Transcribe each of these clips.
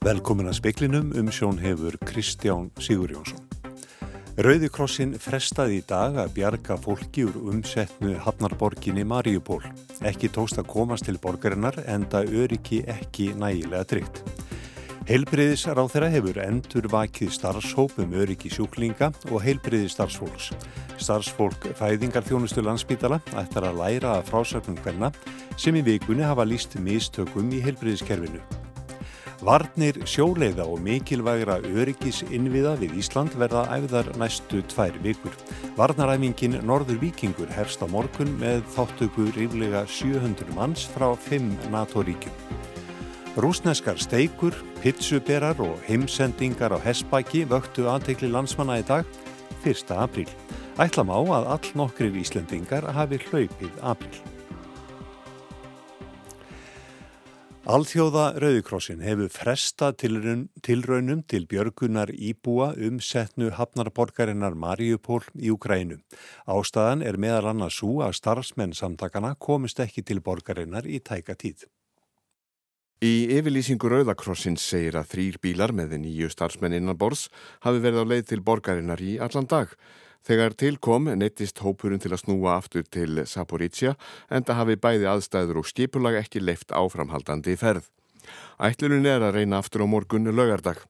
Velkomin að speklinum um sjón hefur Kristján Sigur Jónsson. Rauðikrossin frestaði í dag að bjarga fólki úr umsetnu Hafnarborginni Mariupól. Ekki tóst að komast til borgarinnar en það öryggi ekki nægilega tryggt. Heilbriðisar á þeirra hefur endur vakið starfshóp um öryggi sjúklinga og heilbriði starfsfólks. Starfsfólk fæðingarþjónustu landsbítala ættar að læra að frásögnum hvenna sem í vikunni hafa líst mistökum í heilbriðiskerfinu. Varnir sjóleiða og mikilvægra öryggis innviða við Ísland verða æfðar næstu tvær vikur. Varnaræmingin Norður Vikingur herst á morgun með þáttöku ríflega 700 manns frá 5 NATO-ríkjum. Rúsneskar steikur, pitsuberar og heimsendingar á Hesbæki vöktu aðtekli landsmanna í dag 1. apríl. Ætlam á að all nokkrir Íslendingar hafi hlaupið apríl. Alþjóða Rauðikrossin hefur fresta tilraunum til björgunar íbúa um setnu hafnarborgarinnar Mariupól í Ukrænu. Ástæðan er meðal annars svo að starfsmenn samtakana komist ekki til borgarinnar í tæka tíð. Í yfirlýsingu Rauðakrossins segir að þrýr bílar með nýju starfsmenn innan bors hafi verið á leið til borgarinnar í allan dag. Þegar tilkom neittist hópurinn til að snúa aftur til Saporítsja en það hafi bæði aðstæður og skipulag ekki leift áframhaldandi ferð. Ætlunum er að reyna aftur á morgun lögardag.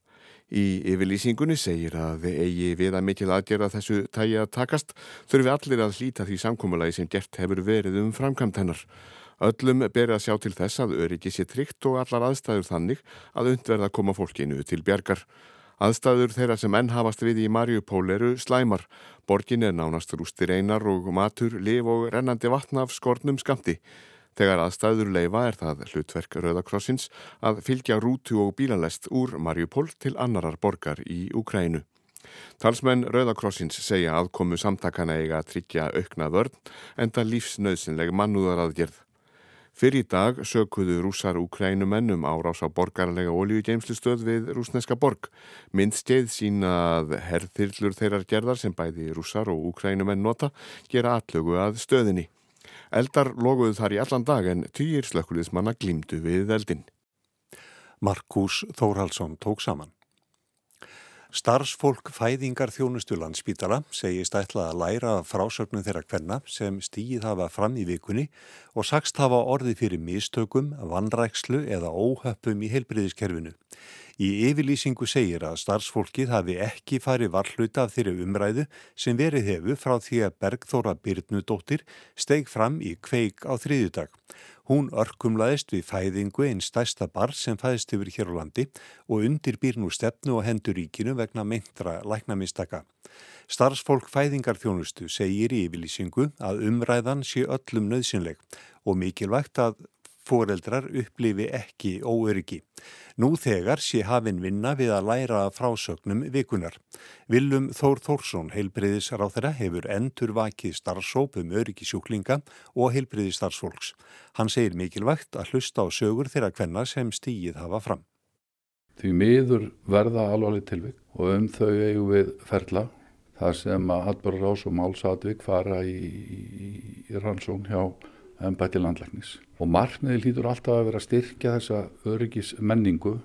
Í yfirlýsingunni segir að þið eigi við að mikil aðgerða þessu tægi að takast þurfi allir að hlýta því samkómulagi sem gert hefur verið um framkvæmt hennar. Öllum ber að sjá til þess að öryggi sé tryggt og allar aðstæður þannig að undverða að koma fólkinu til bjargar. Aðstæður þeirra sem enn hafast við í Mariupól eru slæmar. Borgin er nánast rústir einar og matur, liv og rennandi vatna af skornum skamti. Þegar aðstæður leifa er það hlutverk Rauðakrossins að fylgja rútu og bílalest úr Mariupól til annarar borgar í Ukrænu. Talsmenn Rauðakrossins segja aðkomu samtakana eiga að tryggja aukna vörn en það lífsnauðsynleg mannúðaraðgerð. Fyrir í dag sökuðu rúsar Ukrænumennum árás á borgarlega oljugeimslustöð við rúsneska borg. Myndsteið sína að herðirlur þeirrar gerðar sem bæði rúsar og Ukrænumenn nota gera atlögu að stöðinni. Eldar loguðu þar í allan dag en týjir slökkulismanna glimdu við eldin. Markus Þórhalsson tók saman. Starfsfólk fæðingar þjónustu landspítala segist ætla að læra frásögnum þeirra hvenna sem stíð hafa fram í vikunni og sagst hafa orði fyrir mistökum, vannrækslu eða óhöppum í heilbriðiskerfinu. Í yfirlýsingu segir að starfsfólkið hafi ekki farið varhluta af þeirri umræðu sem verið hefur frá því að Bergþóra Byrnudóttir steg fram í kveik á þriðjudag. Hún örkumlaðist við fæðingu einn stærsta bar sem fæðist yfir hér á landi og undirbýr nú stefnu og hendur ríkinu vegna meintra læknamistaka. Starfsfólk fæðingarþjónustu segir í yfirlýsingu að umræðan sé öllum nöðsynleg og mikilvægt að foreldrar upplifi ekki óöryggi. Nú þegar sé hafinn vinna við að læra frásögnum vikunar. Viljum Þór Þórsson, þeirra, hefur endur vakið starfsóp um öryggisjúklinga og heilbreyðistarfsfólks. Hann segir mikilvægt að hlusta á sögur þeirra hvenna sem stíið hafa fram. Því miður verða alvarleg tilvík og um þau eigum við ferla. Það sem að Hallbjörn Rás og Málsatvík fara í, í, í rannsókn hjá ennbætti landlæknis. Og markmiði lítur alltaf að vera að styrkja þessa öryggis menningu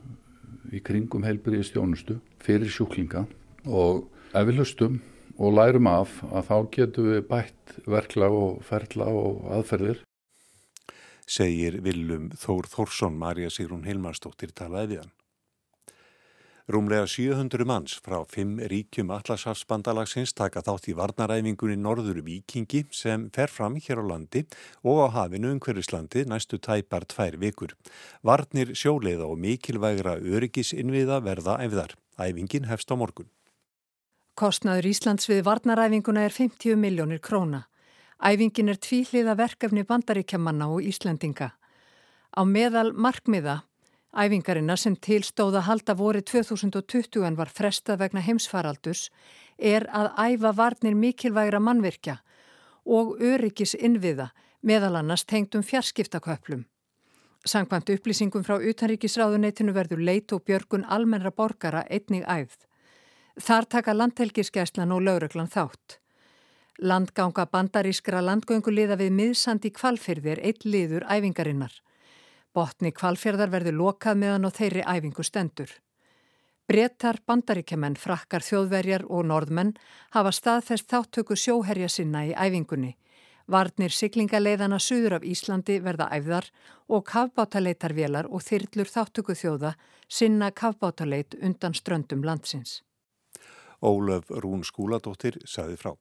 í kringum heilbyrðið stjónustu fyrir sjúklinga og ef við hlustum og lærum af að þá getum við bætt verkla og ferla og aðferðir. Segir Viljum Þór Þórsson, Marja Sigrun Hilmarsdóttir talaði við hann. Rúmlega 700 manns frá fimm ríkjum Atlasafsbandalagsins taka þátt í varnaræfingunni Norður Vikingi sem fer fram hér á landi og á hafinu umhverfislandi næstu tæpar tvær vikur. Varnir sjóleiða og mikilvægra öryggisinviða verða æfðar. Æfingin hefst á morgun. Kostnaður Íslands við varnaræfinguna er 50 miljónir króna. Æfingin er tvíhliða verkefni bandaríkjamanna og Íslandinga. Á meðal markmiða Æfingarina sem tilstóða halda voru 2020 en var frestað vegna heimsfaraldus er að æfa varnir mikilvægra mannvirkja og öryggis innviða meðal annars tengdum fjarskiptaköplum. Sankvæmt upplýsingum frá utanríkisráðuneytinu verður leit og björgun almennra borgara einnig æfð. Þar taka landhelgiskeslan og lauruglan þátt. Landganga bandarískra landgönguliða við miðsandi kvalfyrði er eitt liður æfingarinnar. Botni kvalfyrðar verður lokað meðan á þeirri æfingu stendur. Brettar, bandaríkjaman, frakkar, þjóðverjar og norðmenn hafa staðfest þáttöku sjóherja sinna í æfingunni. Varnir siglingaleiðana suður af Íslandi verða æfðar og kafbátaleitarvélar og þyrlur þáttöku þjóða sinna kafbátaleit undan ströndum landsins. Ólöf Rún Skúladóttir saði frá.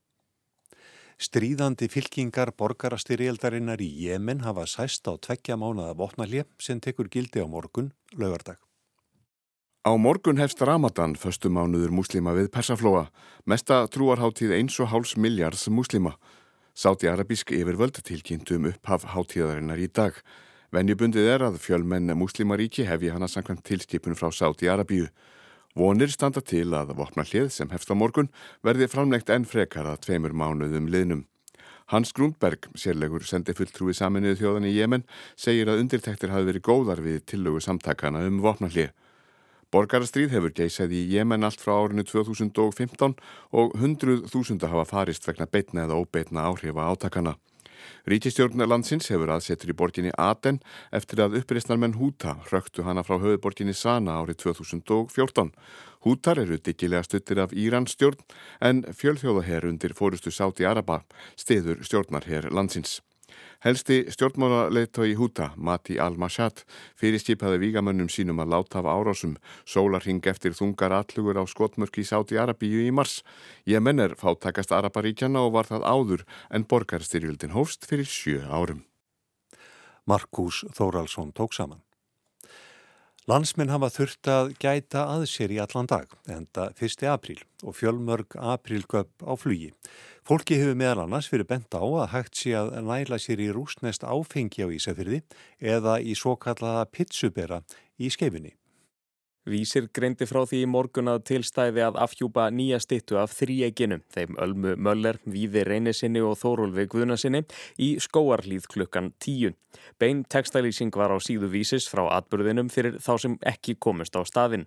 Stríðandi fylkingar borgarastyrjaldarinnar í Jemen hafa sæst á tveggja mánuða vopnalje sem tekur gildi á morgun, lögardag. Á morgun hefst Ramadan, föstu mánuður muslima við Persaflóa, mesta trúarháttíð eins og háls miljards muslima. Sáti-arabísk yfirvöld tilkynntum upphaf háttíðarinnar í dag. Venjubundið er að fjölmenn muslimaríki hefji hana samkvæmt tilskipun frá Sáti-arabíu. Vonir standa til að vopna hlið sem hefst á morgun verði framlegt enn frekar að tveimur mánuðum liðnum. Hans Grúnberg, sérlegur sendi fulltrúi saminuðu þjóðan í Jemen, segir að undirtektir hafi verið góðar við tillögu samtakana um vopna hlið. Borgarastríð hefur geysað í Jemen allt frá árinu 2015 og hundruð þúsunda hafa farist vegna beitna eða óbeitna áhrifa átakana. Ríkistjórn landsins hefur aðsetur í borginni Aden eftir að uppreistnarmenn Húta hröktu hana frá höfuborginni Sana árið 2014. Hútar eru diggilega stuttir af Írans stjórn en fjölþjóðaher undir fórustu Sáti Araba stiður stjórnarher landsins. Helsti stjórnmálaleitói Húta, Mati Al-Mashad, fyrirskipaði vígamönnum sínum að láta af árásum, sólarhing eftir þungar allugur á skotmörki í Sáti Arabíu í mars. Jemen er fátakast Araparíkjana og var það áður en borgarstyrjöldin hófst fyrir sjö árum. Markus Þóraldsson tók saman. Landsminn hafa þurft að gæta að sér í allan dag, enda 1. apríl og fjölmörg aprílgöpp á flugi. Fólki hefur meðal annars fyrir bent á að hægt sé að næla sér í rúsnest áfengi á Ísafyrði eða í svo kallaða pizzubera í skeifinni. Vísir greindi frá því í morgun að tilstæði að afhjúpa nýja stittu af þrýeginu, þeim Ölmu Möller, Víði Reynisinni og Þórólfi Guðnasinni í skóarlíð klukkan tíu. Bein textalýsing var á síðu vísis frá atbyrðinum fyrir þá sem ekki komist á staðin.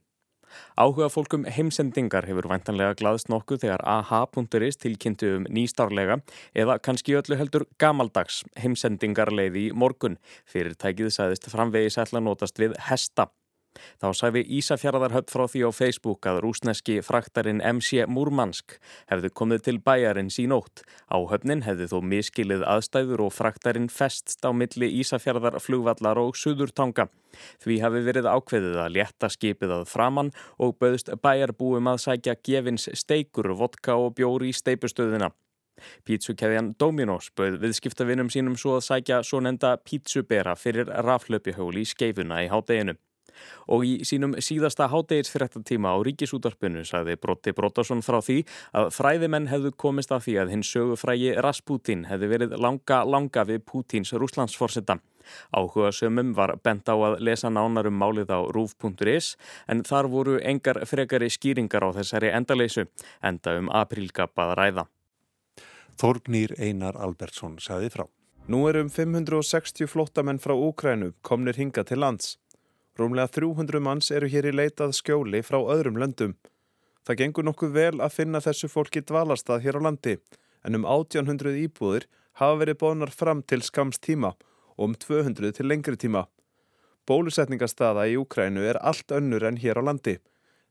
Áhuga fólkum heimsendingar hefur vantanlega glaðst nokkuð þegar aha.is tilkynntu um nýstárlega eða kannski öllu heldur gamaldags heimsendingarleið í morgun. Fyrirtækið sæðist framvegis ætla notast við hesta. Þá sæfi Ísafjörðarhöpp frá því á Facebook að rúsneski fraktarinn MC Múrmansk hefði komið til bæjarins í nótt. Á höfnin hefði þó miskilið aðstæður og fraktarinn festst á milli Ísafjörðar flugvallar og Suðurtanga. Því hafi verið ákveðið að létta skipið að framann og bauðst bæjarbúum að sækja gefins steikur, vodka og bjóri í steipustöðina. Pítsukæðjan Dominos bauð viðskiptavinnum sínum svo að sækja svo nenda pítsubera fyrir raflöpihjóli í skeifuna í hádeginu. Og í sínum síðasta hádegisfyrirtatíma á ríkisútarpinu sagði Brotti Brottarsson frá því að fræðimenn hefðu komist af því að hinn sögufrægi Rasputin hefði verið langa langa við Pútins rúslandsforsetta. Áhuga sömum var bent á að lesa nánar um málið á rúf.is en þar voru engar frekari skýringar á þessari endaleysu enda um aprílgap að ræða. Þorgnýr Einar Albertsson sagði frá. Nú er um 560 flottamenn frá Úkrænu komnir hinga til lands. Rúmlega 300 manns eru hér í leitað skjóli frá öðrum löndum. Það gengur nokkuð vel að finna þessu fólki dvalastað hér á landi en um 1800 íbúðir hafa verið bónar fram til skams tíma og um 200 til lengri tíma. Bólusetningastaða í Úkrænu er allt önnur en hér á landi.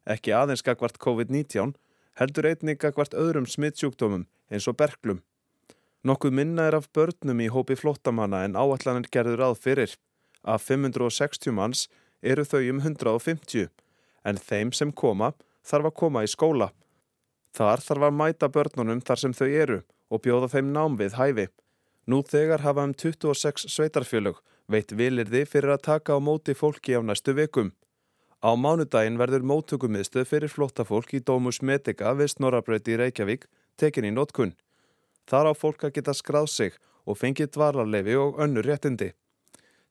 Ekki aðeins gagvart COVID-19 heldur einnig gagvart öðrum smittsjúkdómum eins og berglum. Nokkuð minna er af börnum í hópi flottamanna en áallanir gerður að fyrir. Af 560 manns eru þau um 150 en þeim sem koma þarf að koma í skóla. Þar þarf að mæta börnunum þar sem þau eru og bjóða þeim nám við hæfi. Nú þegar hafa um 26 sveitarfjölug veit vilirði fyrir að taka á móti fólki á næstu vekum. Á mánudaginn verður móttökumiðstöð fyrir flottafólk í Dómus Medica við Snorabröði í Reykjavík tekin í nótkunn. Þar á fólk að geta skráð sig og fengið dvalarlefi og önnur réttindi.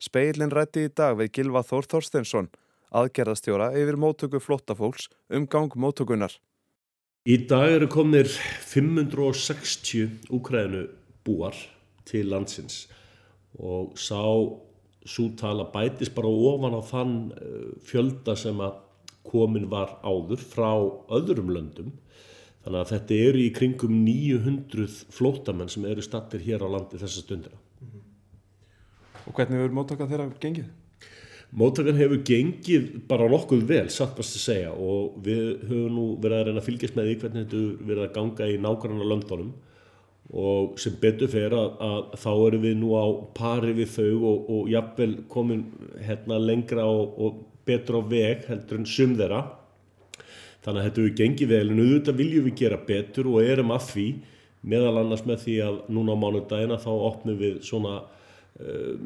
Speilin rætti í dag við Gilva Þór Þorstensson, aðgerðastjóra yfir mótöku flottafólks um gang mótökunar. Í dag eru komnir 560 úkræðinu búar til landsins og sá sútala bætis bara ofan á þann fjölda sem að komin var áður frá öðrum löndum Þannig að þetta eru í kringum 900 flótamenn sem eru stattir hér á landi þessa stundina. Hvernig verður móttakað þeirra gengið? Móttakan hefur gengið bara nokkuð vel, satt best að segja og við höfum nú verið að reyna að fylgjast með því hvernig þetta verið að ganga í nákvæmlega löndunum og sem betur fyrir að, að þá erum við nú á pari við þau og, og jafnvel komin hérna lengra og, og betur á veg heldur en sum þeirra. Þannig að þetta hefur gengið vel en auðvitað viljum við gera betur og erum að því meðal annars með því að núna á mánudagina þá opnum við svona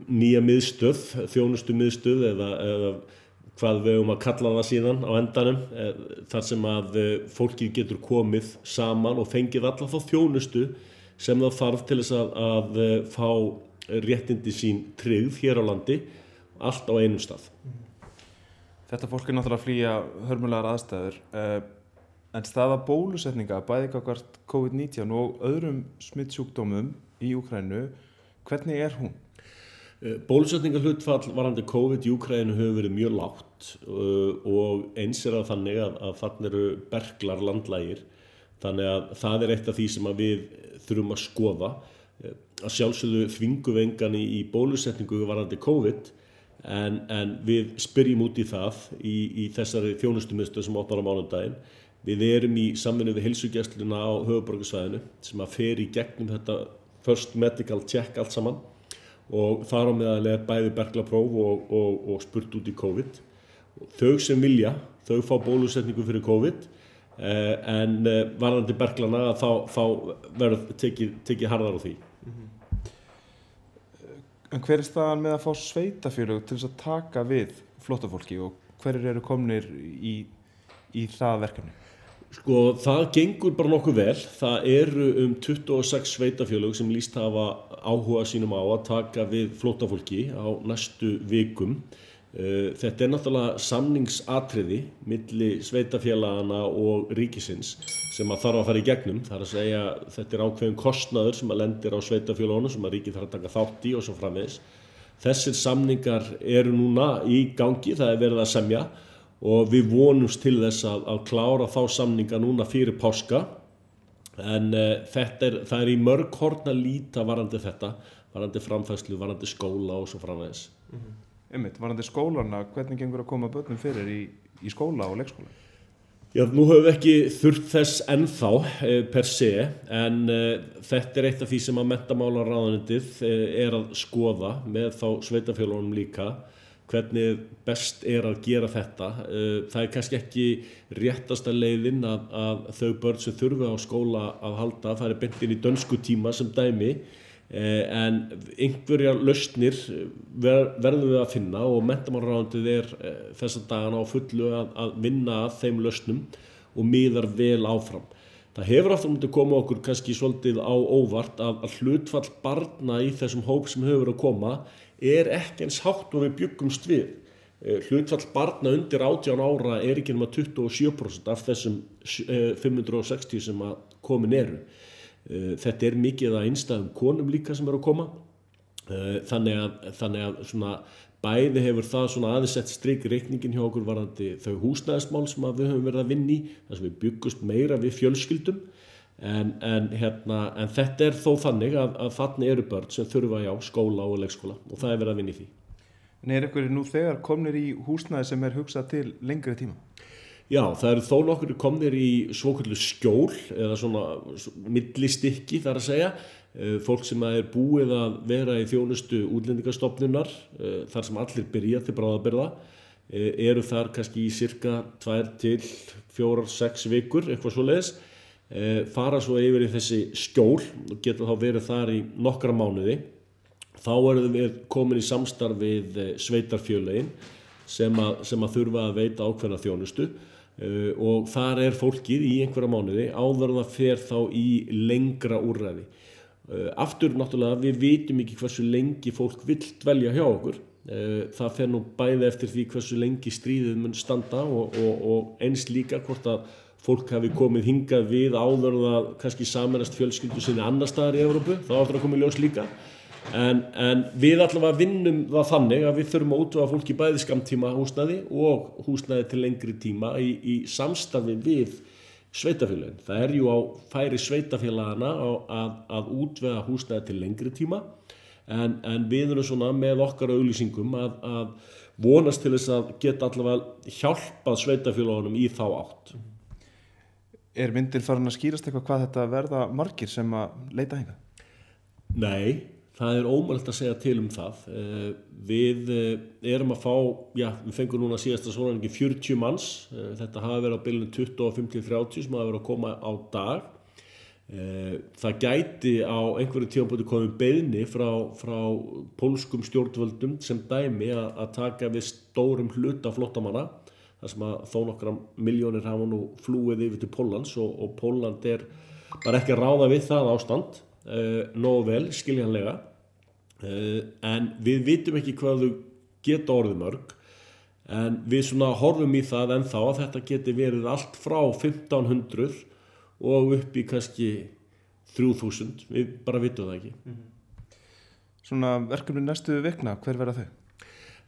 nýja miðstöð, þjónustu miðstöð eða, eða hvað við höfum að kalla það síðan á endanum eð, þar sem að uh, fólki getur komið saman og fengið alla þá þjónustu sem það þarf til þess að, að uh, fá réttindi sín tryggð hér á landi allt á einum stað. Þetta fólk er náttúrulega að flýja hörmulegar aðstæður en staða bólusetninga bæði kakvart COVID-19 og öðrum smittsjúkdómum í Úkrænu, hvernig er hún? Bólusetninga hlutfall varandi COVID í Úkrænu hefur verið mjög lágt uh, og eins er að þannig að, að þannig eru berglar landlægir. Þannig að það er eitt af því sem við þurfum að skoða. Að sjálfsögðu þvinguvengan í, í bólusetningu varandi COVID en, en við spyrjum út í það í, í þessari þjónustumistu sem opnar á mánundaginn. Við erum í samvinni við helsugjastluna á höfuborgarsvæðinu sem að fer í gegnum þetta first medical check allt saman og þar á meðal er bæði berglapróf og, og, og spurt út í COVID. Þau sem vilja, þau fá bólusetningu fyrir COVID eh, en eh, varðandi berglana þá, þá verður tekið, tekið harðar á því. En hver er staðan með að fá sveitafélög til þess að taka við flóttafólki og hverjir eru komnir í, í það verkefni? Sko það gengur bara nokkuð vel. Það eru um 26 sveitafélög sem líst hafa áhuga sínum á að taka við flóttafólki á næstu vikum. Þetta er náttúrulega samningsatriði milli sveitafélagana og ríkisins sem að þarf að fara í gegnum. Það er að segja þetta er ákveðin kostnaður sem að lendir á sveitafélagunum sem að ríkið þarf að taka þátt í og svo framvegis. Þessir samningar eru núna í gangi, það er verið að semja og við vonumst til þess að, að klára þá samninga núna fyrir páska en uh, er, það er í mörg horn að líta varandi þetta, varandi framfæslu, varandi skóla og svo framvegis. Mm -hmm. Einmitt, varandi skólarna, hvernig gengur að koma börnum fyrir í, í skóla og leikskóla? Já, nú höfum við ekki þurft þess ennþá eh, per se, en eh, þetta er eitt af því sem að mentamálaráðanendið eh, er að skoða með þá sveitafélagunum líka, hvernig best er að gera þetta. Eh, það er kannski ekki réttasta leiðin að, að þau börn sem þurfa á skóla að halda, það er beintin í dönsku tíma sem dæmi, Eh, en einhverja lausnir ver, verðum við að finna og mentamálaráðandið er eh, þessa dagana á fullu að, að vinna að þeim lausnum og miðar vel áfram. Það hefur aftur að koma okkur kannski svolítið á óvart að, að hlutfall barna í þessum hóp sem hefur að koma er ekki eins hátt og við byggumst við. Eh, hlutfall barna undir 18 ára er ekki náma 27% af þessum 560 sem að komin eru. Eh, þetta er mikið að einstæðum konum líka sem eru að koma eh, þannig að, þannig að svona, bæði hefur það aðeins sett stryk reikningin hjá okkur varandi þau húsnæðismál sem við höfum verið að vinni þar sem við byggust meira við fjölskyldum en, en, hérna, en þetta er þó þannig að, að þannig eru börn sem þurfa já skóla og leikskóla og það er verið að vinni því En er ykkur nú þegar komnir í húsnæði sem er hugsað til lengri tíma? Já, það eru þó nokkur komnir í svokvöldu skjól eða svona millistikki þar að segja. Eh, fólk sem er búið að vera í þjónustu útlendingarstofnunar eh, þar sem allir byrja til bráðabyrða eh, eru þar kannski í cirka 2 til 4-6 vikur, eitthvað svo leiðis. Fara svo yfir í þessi skjól og geta þá verið þar í nokkra mánuði. Þá erum við komin í samstarfið sveitarfjölein sem að, sem að þurfa að veita ákveðna þjónustu Uh, og þar er fólkið í einhverja mánuði áður það fer þá í lengra úrræði. Uh, aftur náttúrulega við vitum ekki hversu lengi fólk vill dvelja hjá okkur. Uh, það fer nú bæði eftir því hversu lengi stríðið mun standa og, og, og eins líka hvort að fólk hafi komið hingað við áður það kannski samanast fjölskyldu sinni annar staðar í Európu, þá áttur að koma í ljós líka. En, en við allavega vinnum það þannig að við þurfum að útvöða fólki bæði skamtíma húsnæði og húsnæði til lengri tíma í, í samstafi við sveitafélagin. Það er jú á færi sveitafélagana að, að útvega húsnæði til lengri tíma en, en við erum svona með okkar auðlýsingum að, að vonast til þess að geta allavega hjálpað sveitafélagunum í þá átt. Er myndin farin að skýrast eitthvað hvað þetta verða margir sem að leita henga? Nei, það er ómöld að segja til um það. Eh, við eh, erum að fá, já, við fengum núna síðasta svonarningi 40 manns. Eh, þetta hafa verið á bylunum 25-30 sem hafa verið að koma á dag. Það gæti á einhverju tímanbúti komið beðni frá, frá pólskum stjórnvöldum sem dæmi að, að taka við stórum hluta flottamanna þar sem að þó nokkra miljónir hafa nú flúið yfir til Pólans og, og Póland er bara ekki að ráða við það ástand uh, nógu vel, skiljanlega uh, en við vitum ekki hvað þau geta orðið mörg en við svona horfum í það en þá að þetta geti verið allt frá 1500 og upp í kannski 3000, við bara vitum það ekki -hmm. Svona verkefni næstu vikna, hver verða þau?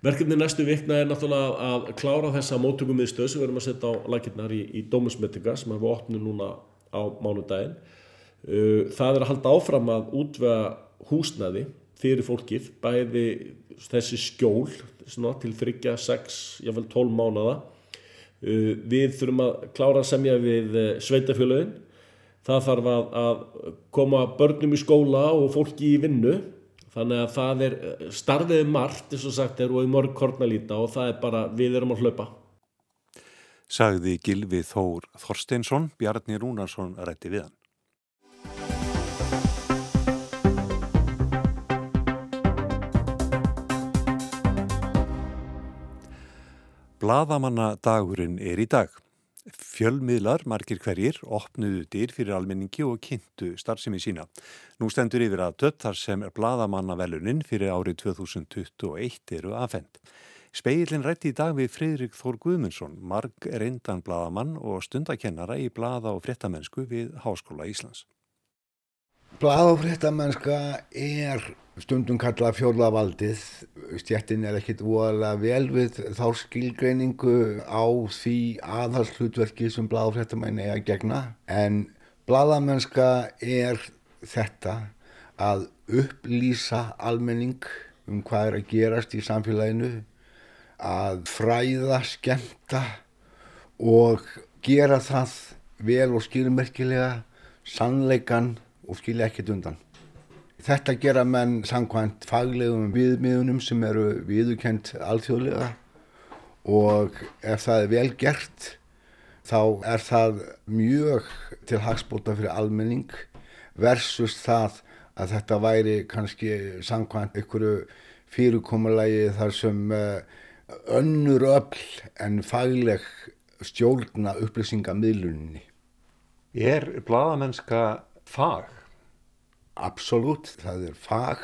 Verkefni næstu vikna er náttúrulega að klára þessa mótökum við stöð sem við erum að setja á lakirnar í, í Dómusmetika sem við opnum núna á mánudaginn. Uh, það er að halda áfram að útvega húsnaði fyrir fólkið, bæði þessi skjól svona, til 3, 6, jáfnveil 12 mánada. Við þurfum að klára að semja við uh, sveitafjölögin. Það þarf að, að koma börnum í skóla og fólki í vinnu þannig að það er starfið margt eins og sagt er og í mörg kornalíta og það er bara við erum að hlaupa. Sagði Gilvi Þór Þorsteinsson Bjarni Rúnarsson rætti við hann. Blaðamanna dagurinn er í dag Fjölmiðlar, margir hverjir, opnuðu dyr fyrir almenningi og kynntu starfsemi sína. Nú stendur yfir að dött þar sem er bladamannavelunin fyrir árið 2021 eru aðfend. Speilin rætti í dag við Fridrik Þór Guðmundsson, marg reyndan bladamann og stundakennara í blada og fréttamennsku við Háskóla Íslands. Blada og fréttamennska er stundum kallað fjórðavaldið stjættin er ekkit óalega vel við þá skilgreiningu á því aðhalslutverki sem bladafrættamenn er að gegna. En bladamennska er þetta að upplýsa almenning um hvað er að gerast í samfélaginu að fræða, skemta og gera það vel og skilmerkilega sannleikan og skilja ekkert undan Þetta gera menn samkvæmt faglegum viðmiðunum sem eru viðukent alþjóðlega og ef það er vel gert þá er það mjög til hagspóta fyrir almenning versus það að þetta væri kannski samkvæmt einhverju fyrirkomulagi þar sem eh, önnur öll en fagleg stjórna upplýsingamidlunni. Er bladamennska fag? Absolut, það er fag,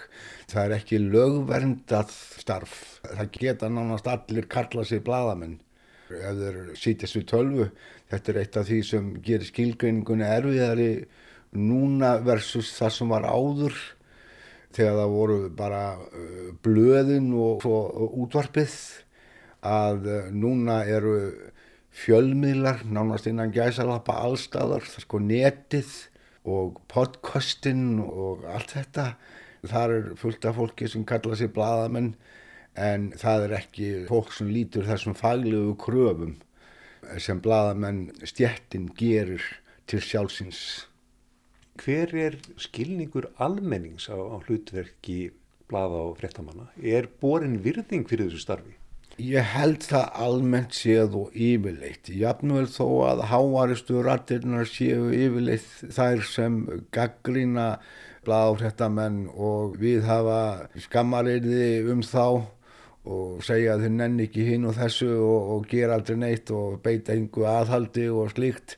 það er ekki lögverndað starf. Það geta nánast allir kalla sig bladamenn. Þeir sýtjast við tölvu, þetta er eitt af því sem gerir skilgreiningunni erfiðari núna versus það sem var áður. Þegar það voru bara uh, blöðin og útvarpið að uh, núna eru fjölmiðlar, nánast innan gæsalappa allstaðar, það er sko netið og podcastin og allt þetta. Það er fullt af fólki sem kalla sér bladamenn en það er ekki fólk sem lítur þessum faglegu kröfum sem bladamenn stjettin gerir til sjálfsins. Hver er skilningur almennings á, á hlutverki blada og frettamanna? Er borin virðing fyrir þessu starfi? Ég held það almennt séð og yfirleitt. Jafnvel þó að hávaristu rattirnar séu yfirleitt þær sem gaggrína bláfréttamenn og við hafa skammarriði um þá og segja að þau nenn ekki hinn og þessu og, og gera aldrei neitt og beita yngu aðhaldi og slíkt.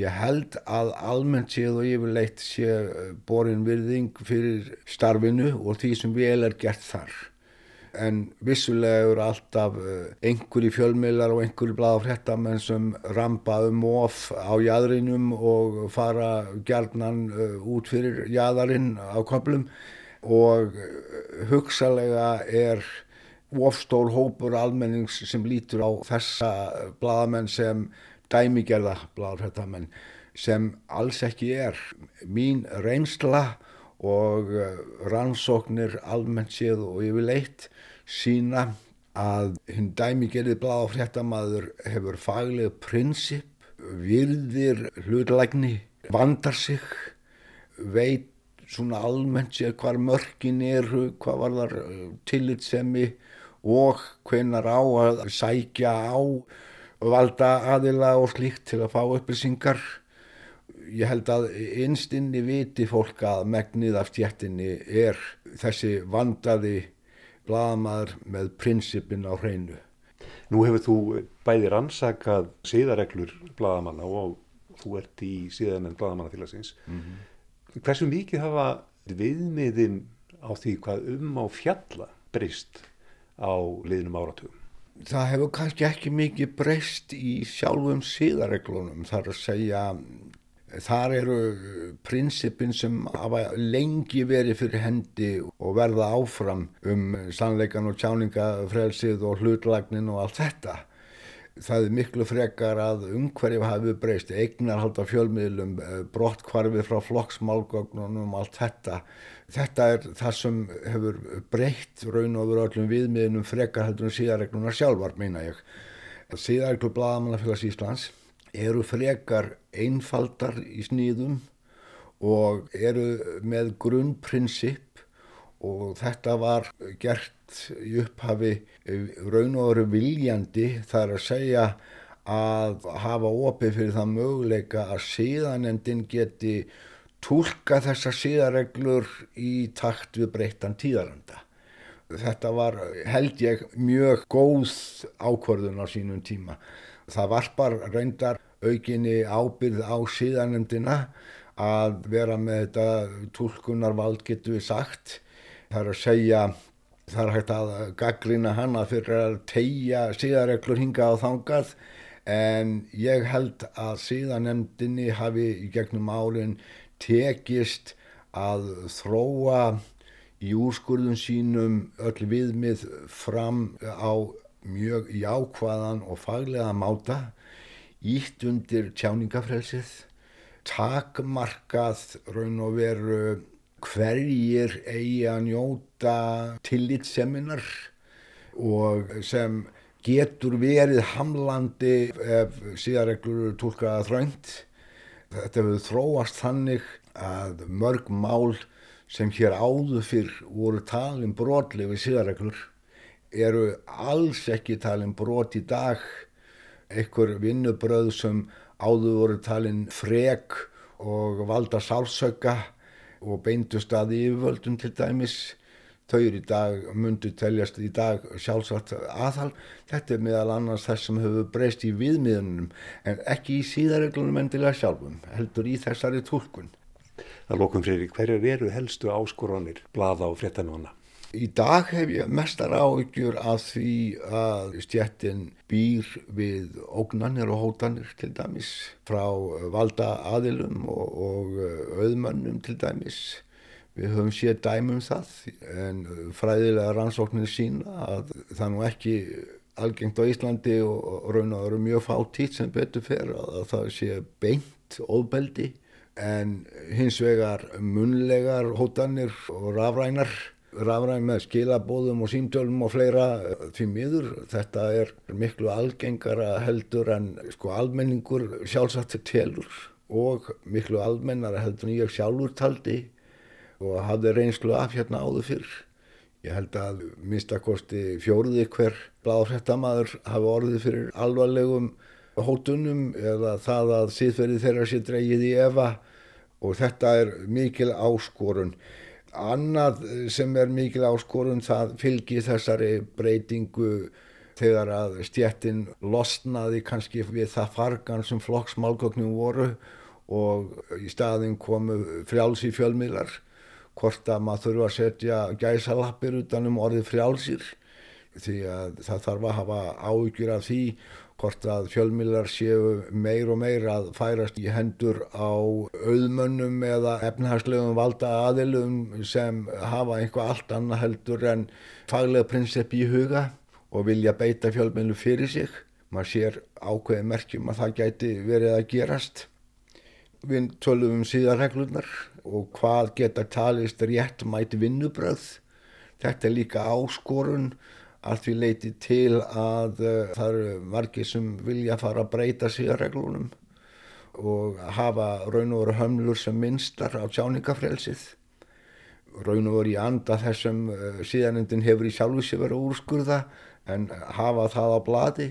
Ég held að almennt séð og yfirleitt sé borin virðing fyrir starfinu og því sem vel er gert þar en vissulega eru alltaf eh, einhverji fjölmiðlar og einhverji blad á hrettamenn sem rampa um of á jæðrinum og fara gjarnan eh, út fyrir jæðarinn á köplum og eh, hugsalega er ofstór hópur almennings sem lítur á þessa bladamenn sem dæmigerða bláfréttamenn sem alls ekki er. Mín reynsla og rannsóknir almennt séð og yfirleitt sína að hinn dæmigerði bláfréttamaður hefur faglega prinsip, virðir hlutlægni, vandar sig, veit svona almennt séð hvar mörkin eru, hvað var þar eh, tillitsemi og hvenar á að sækja á valda aðila og slíkt til að fá upplýsingar. Ég held að einstinni viti fólk að megnið af stjættinni er þessi vandaði blagamæður með prinsipin á hreinu. Nú hefur þú bæði rannsakað síðareglur blagamanna og þú ert í síðan en blagamannafélagsins. Mm -hmm. Hversu mikið hafa viðmiðin á því hvað um á fjalla breyst á liðnum áratugum? Það hefur kannski ekki mikið breyst í sjálfum síðareglunum þar að segja þar eru prinsipin sem hafa lengi verið fyrir hendi og verða áfram um sannleikan og tjáningafrelsið og hlutlagnin og allt þetta það er miklu frekar að umhverjum hafi breyst, eignar halda fjölmiðlum, eh, brottkvarfi frá flokksmálgögnunum og allt þetta. Þetta er það sem hefur breytt raun og veru öllum viðmiðnum frekar heldur en síðarreglunar sjálfar, meina ég. Síðarreglu Blagamannafélags Íslands eru frekar einfaldar í sníðum og eru með grunnprinsip og þetta var gert í upphafi raun og veru viljandi þar að segja að hafa opið fyrir það möguleika að síðanendin geti tólka þessar síðareglur í takt við breyttan tíðaranda. Þetta var held ég mjög góð ákvörðun á sínum tíma. Það var bara reyndar aukinni ábyrð á síðanendina að vera með þetta tólkunarvald getur við sagt. Það er að segja, það er hægt að gaggrina hana fyrir að tegja síðareglur hinga á þangað en ég held að síðanemdini hafi í gegnum álinn tekist að þróa í úrskurðun sínum öll viðmið fram á mjög jákvæðan og faglega máta, ítt undir tjáningafrelsið, takmarkað raun og veru hverjir eigi að njóta tillitseminar og sem getur verið hamlandi ef síðarreglur tólkaða þröngt. Þetta hefur þróast þannig að mörg mál sem hér áður fyrr voru talin brotli við síðarreglur eru alls ekki talin brot í dag. Ekkur vinnubröð sem áður voru talin frek og valda sálsöka og beindust að yfirvöldum til dæmis. Þau eru í dag, mundu teljast í dag sjálfsagt aðhal þetta er meðal annars þess sem hefur breyst í viðmiðunum en ekki í síðareglunum endilega sjálfum heldur í þessari tólkun Það lókum fyrir hverjar eru helstu áskoranir blaða og fréttanóna Í dag hef ég mestar áhyggjur að því að stjættin býr við ógnanir og hótanir til dæmis frá valda aðilum og, og auðmönnum til dæmis. Við höfum séð dæmum það en fræðilega rannsóknir sína að það nú ekki algengt á Íslandi og raun og eru mjög fátítt sem betur fer að það sé beint óbeldi en hins vegar munlegar hótanir og rafrænar rafræn með skilabóðum og símtölum og fleira því miður. Þetta er miklu algengara heldur en sko almenningur sjálfsagt telur og miklu almennara heldur en ég sjálfur taldi og hafði reynslu af hérna áður fyrr. Ég held að minnstakosti fjóruði hver bláðrættamaður hafi orðið fyrir alvarlegum hótunum eða það að síðferði þeirra sé dreigið í efa og þetta er mikil áskorun. Annað sem er mikil áskorun það fylgir þessari breytingu þegar að stjettin losnaði kannski við það fargan sem flokksmálgögnum voru og í staðin komu frjáls í fjölmiðlar hvort að maður þurfa að setja gæsalappir utanum orðið frjálsir því að það þarf að hafa áhyggjur af því hvort að fjölmiðlar séu meir og meir að færast í hendur á auðmönnum eða efnahagslegum valda aðilum sem hafa einhvað allt annað heldur en faglega prinsip í huga og vilja beita fjölmiðlu fyrir sig. maður sér ákveði merkjum að það gæti verið að gerast. Við tölum um síðarreglunar og hvað geta talist rétt mæti vinnubröð. Þetta er líka áskorun allt við leiti til að uh, það eru margir sem vilja fara að breyta síðarreglunum og hafa raun og veru hömlur sem minnstar á tjáningafrelsið. Raun og veru í anda þessum uh, síðanendin hefur í sjálfu sér verið úrskurða en hafa það á bladi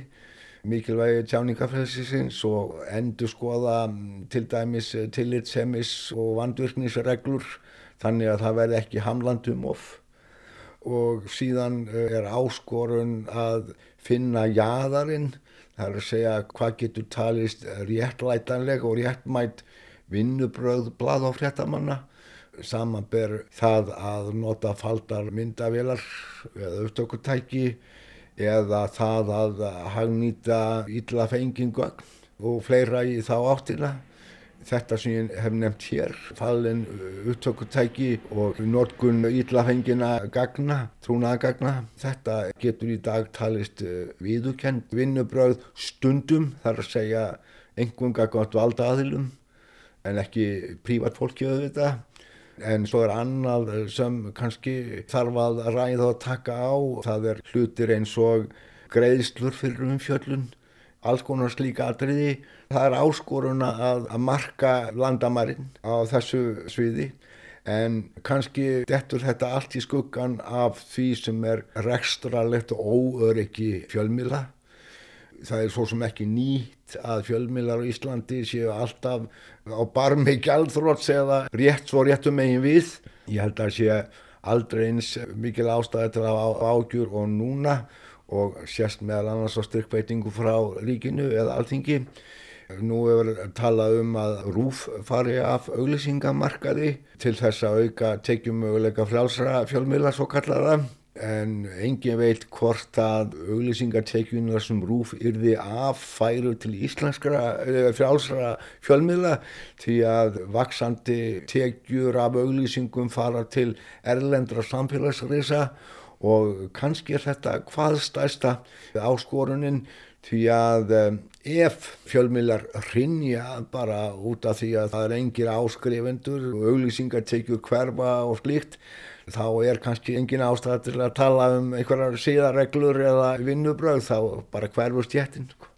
mikilvægi tjáningafrelsisins og endur skoða til dæmis tillitsemis og vandvirknisreglur þannig að það verði ekki hamlandum of og síðan er áskorun að finna jæðarinn það er að segja hvað getur talist réttlætanleg og réttmætt vinnubröð blað á fréttamanna samanber það að nota faldar myndavelar eða upptökutæki eða það að hagnýta illa fengingu og fleira í þá áttina. Þetta sem ég hef nefnt hér, fallin upptökutæki og norgun illa fengina gagna, trúnaða gagna. Þetta getur í dag talist viðukend vinnubröð stundum, þar að segja engunga gott valda aðilum en ekki prívat fólki auðvitað en svo er annað sem kannski þarf að ræða og taka á það er hlutir eins og greiðslur fyrir umfjöllun alls konar slíka atriði það er áskoruna að, að marka landamærin á þessu sviði en kannski dettur þetta allt í skuggan af því sem er rekstralegt og óöryggi fjölmila það er svo sem ekki nýtt að fjölmilar á Íslandi séu alltaf á barmi gældþróts eða rétt svo réttum megin við. Ég held að sé aldrei eins mikil ástæði til að ágjur og núna og sérst meðal annars á styrkveitingu frá ríkinu eða alþingi. Nú hefur talað um að rúf fari af auglýsingamarkaði til þess að auka tekjum möguleika frjálsra fjölmila svo kallaða en engin veit hvort að auglýsingartekjunar sem rúf yrði af færu til íslenskra frjálsra fjölmiðla því að vaksandi tekjur af auglýsingum fara til erlendra samfélagsreisa og kannski er þetta hvaðstæsta áskorunin því að ef fjölmiðlar rinja bara út af því að það er engir áskrifendur og auglýsingartekjur hverfa og slikt þá er kannski engin ástæða til að tala um einhverjar síðarreglur eða vinnubröð þá bara hverfust jættin. Sko.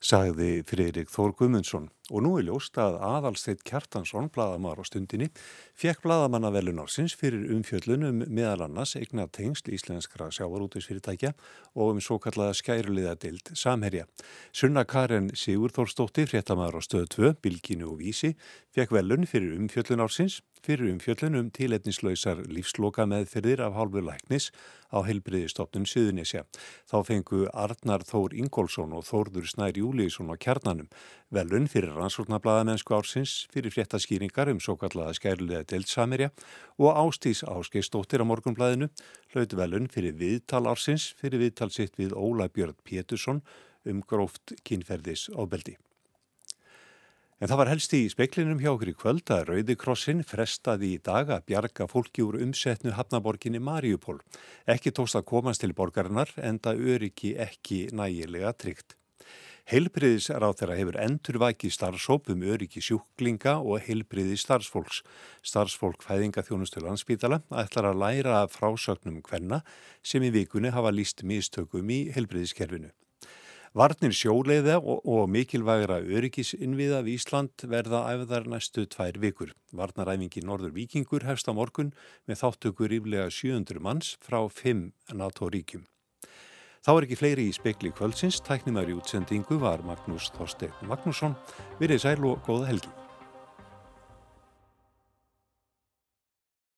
Sagði Friðrik Þór Gumundsson og nú er ljóst að aðalsteitt Kjartansson, bladamar á stundinni, fekk bladamanna velun ársins fyrir umfjöllunum meðal annars eigna tengsl íslenskra sjávarútisfyrirtækja og um svo kallaða skæruliða deild samherja. Sunna Karen Sigurþórsdóttir, fréttamaður á stöðu 2, Bilginu og Vísi, fekk velun fyrir umfjöllun ársins fyrir umfjöllun um tiletnislausar lífsloka meðferðir af hálfu læknis á heilbriðistofnun Suðunisja. Þá fengu Arnar Þór Ingólfsson og Þórður Snær Júliðsson á kjarnanum velun fyrir rannsóknarbladamennsku ársins fyrir fréttaskýringar um svo kallaða skærulega deilt Samirja og Ástís Áskeistóttir á morgunblæðinu hlaut velun fyrir viðtal ársins fyrir viðtal sitt við Óla Björn Pétursson um gróft kynferðis ábeldi. En það var helst í speklinum hjá okkur í kvöld að Rauðikrossin frestaði í dag að bjarga fólki úr umsetnu hafnaborginni Mariupól. Ekki tókst að komast til borgarinnar en það öryggi ekki nægilega tryggt. Heilbriðis ráð þeirra hefur endurvæki starfsóp um öryggi sjúklinga og heilbriði starfsfólks. Starfsfólk fæðinga þjónustu landsbítala ætlar að læra frásögnum hvenna sem í vikunni hafa líst mistökum í heilbriðiskerfinu. Varnir sjóleiða og, og mikilvægra öryggisinviða við Ísland verða æfðar næstu tvær vikur. Varnaræfingi Norður Vikingur hefst á morgun með þáttökur yfirlega 700 manns frá 5 NATO-ríkjum. Þá er ekki fleiri í spekli kvöldsins, tæknumæri útsendingu var Magnús Þorstein Magnússon. Virðið sæl og góða helgi.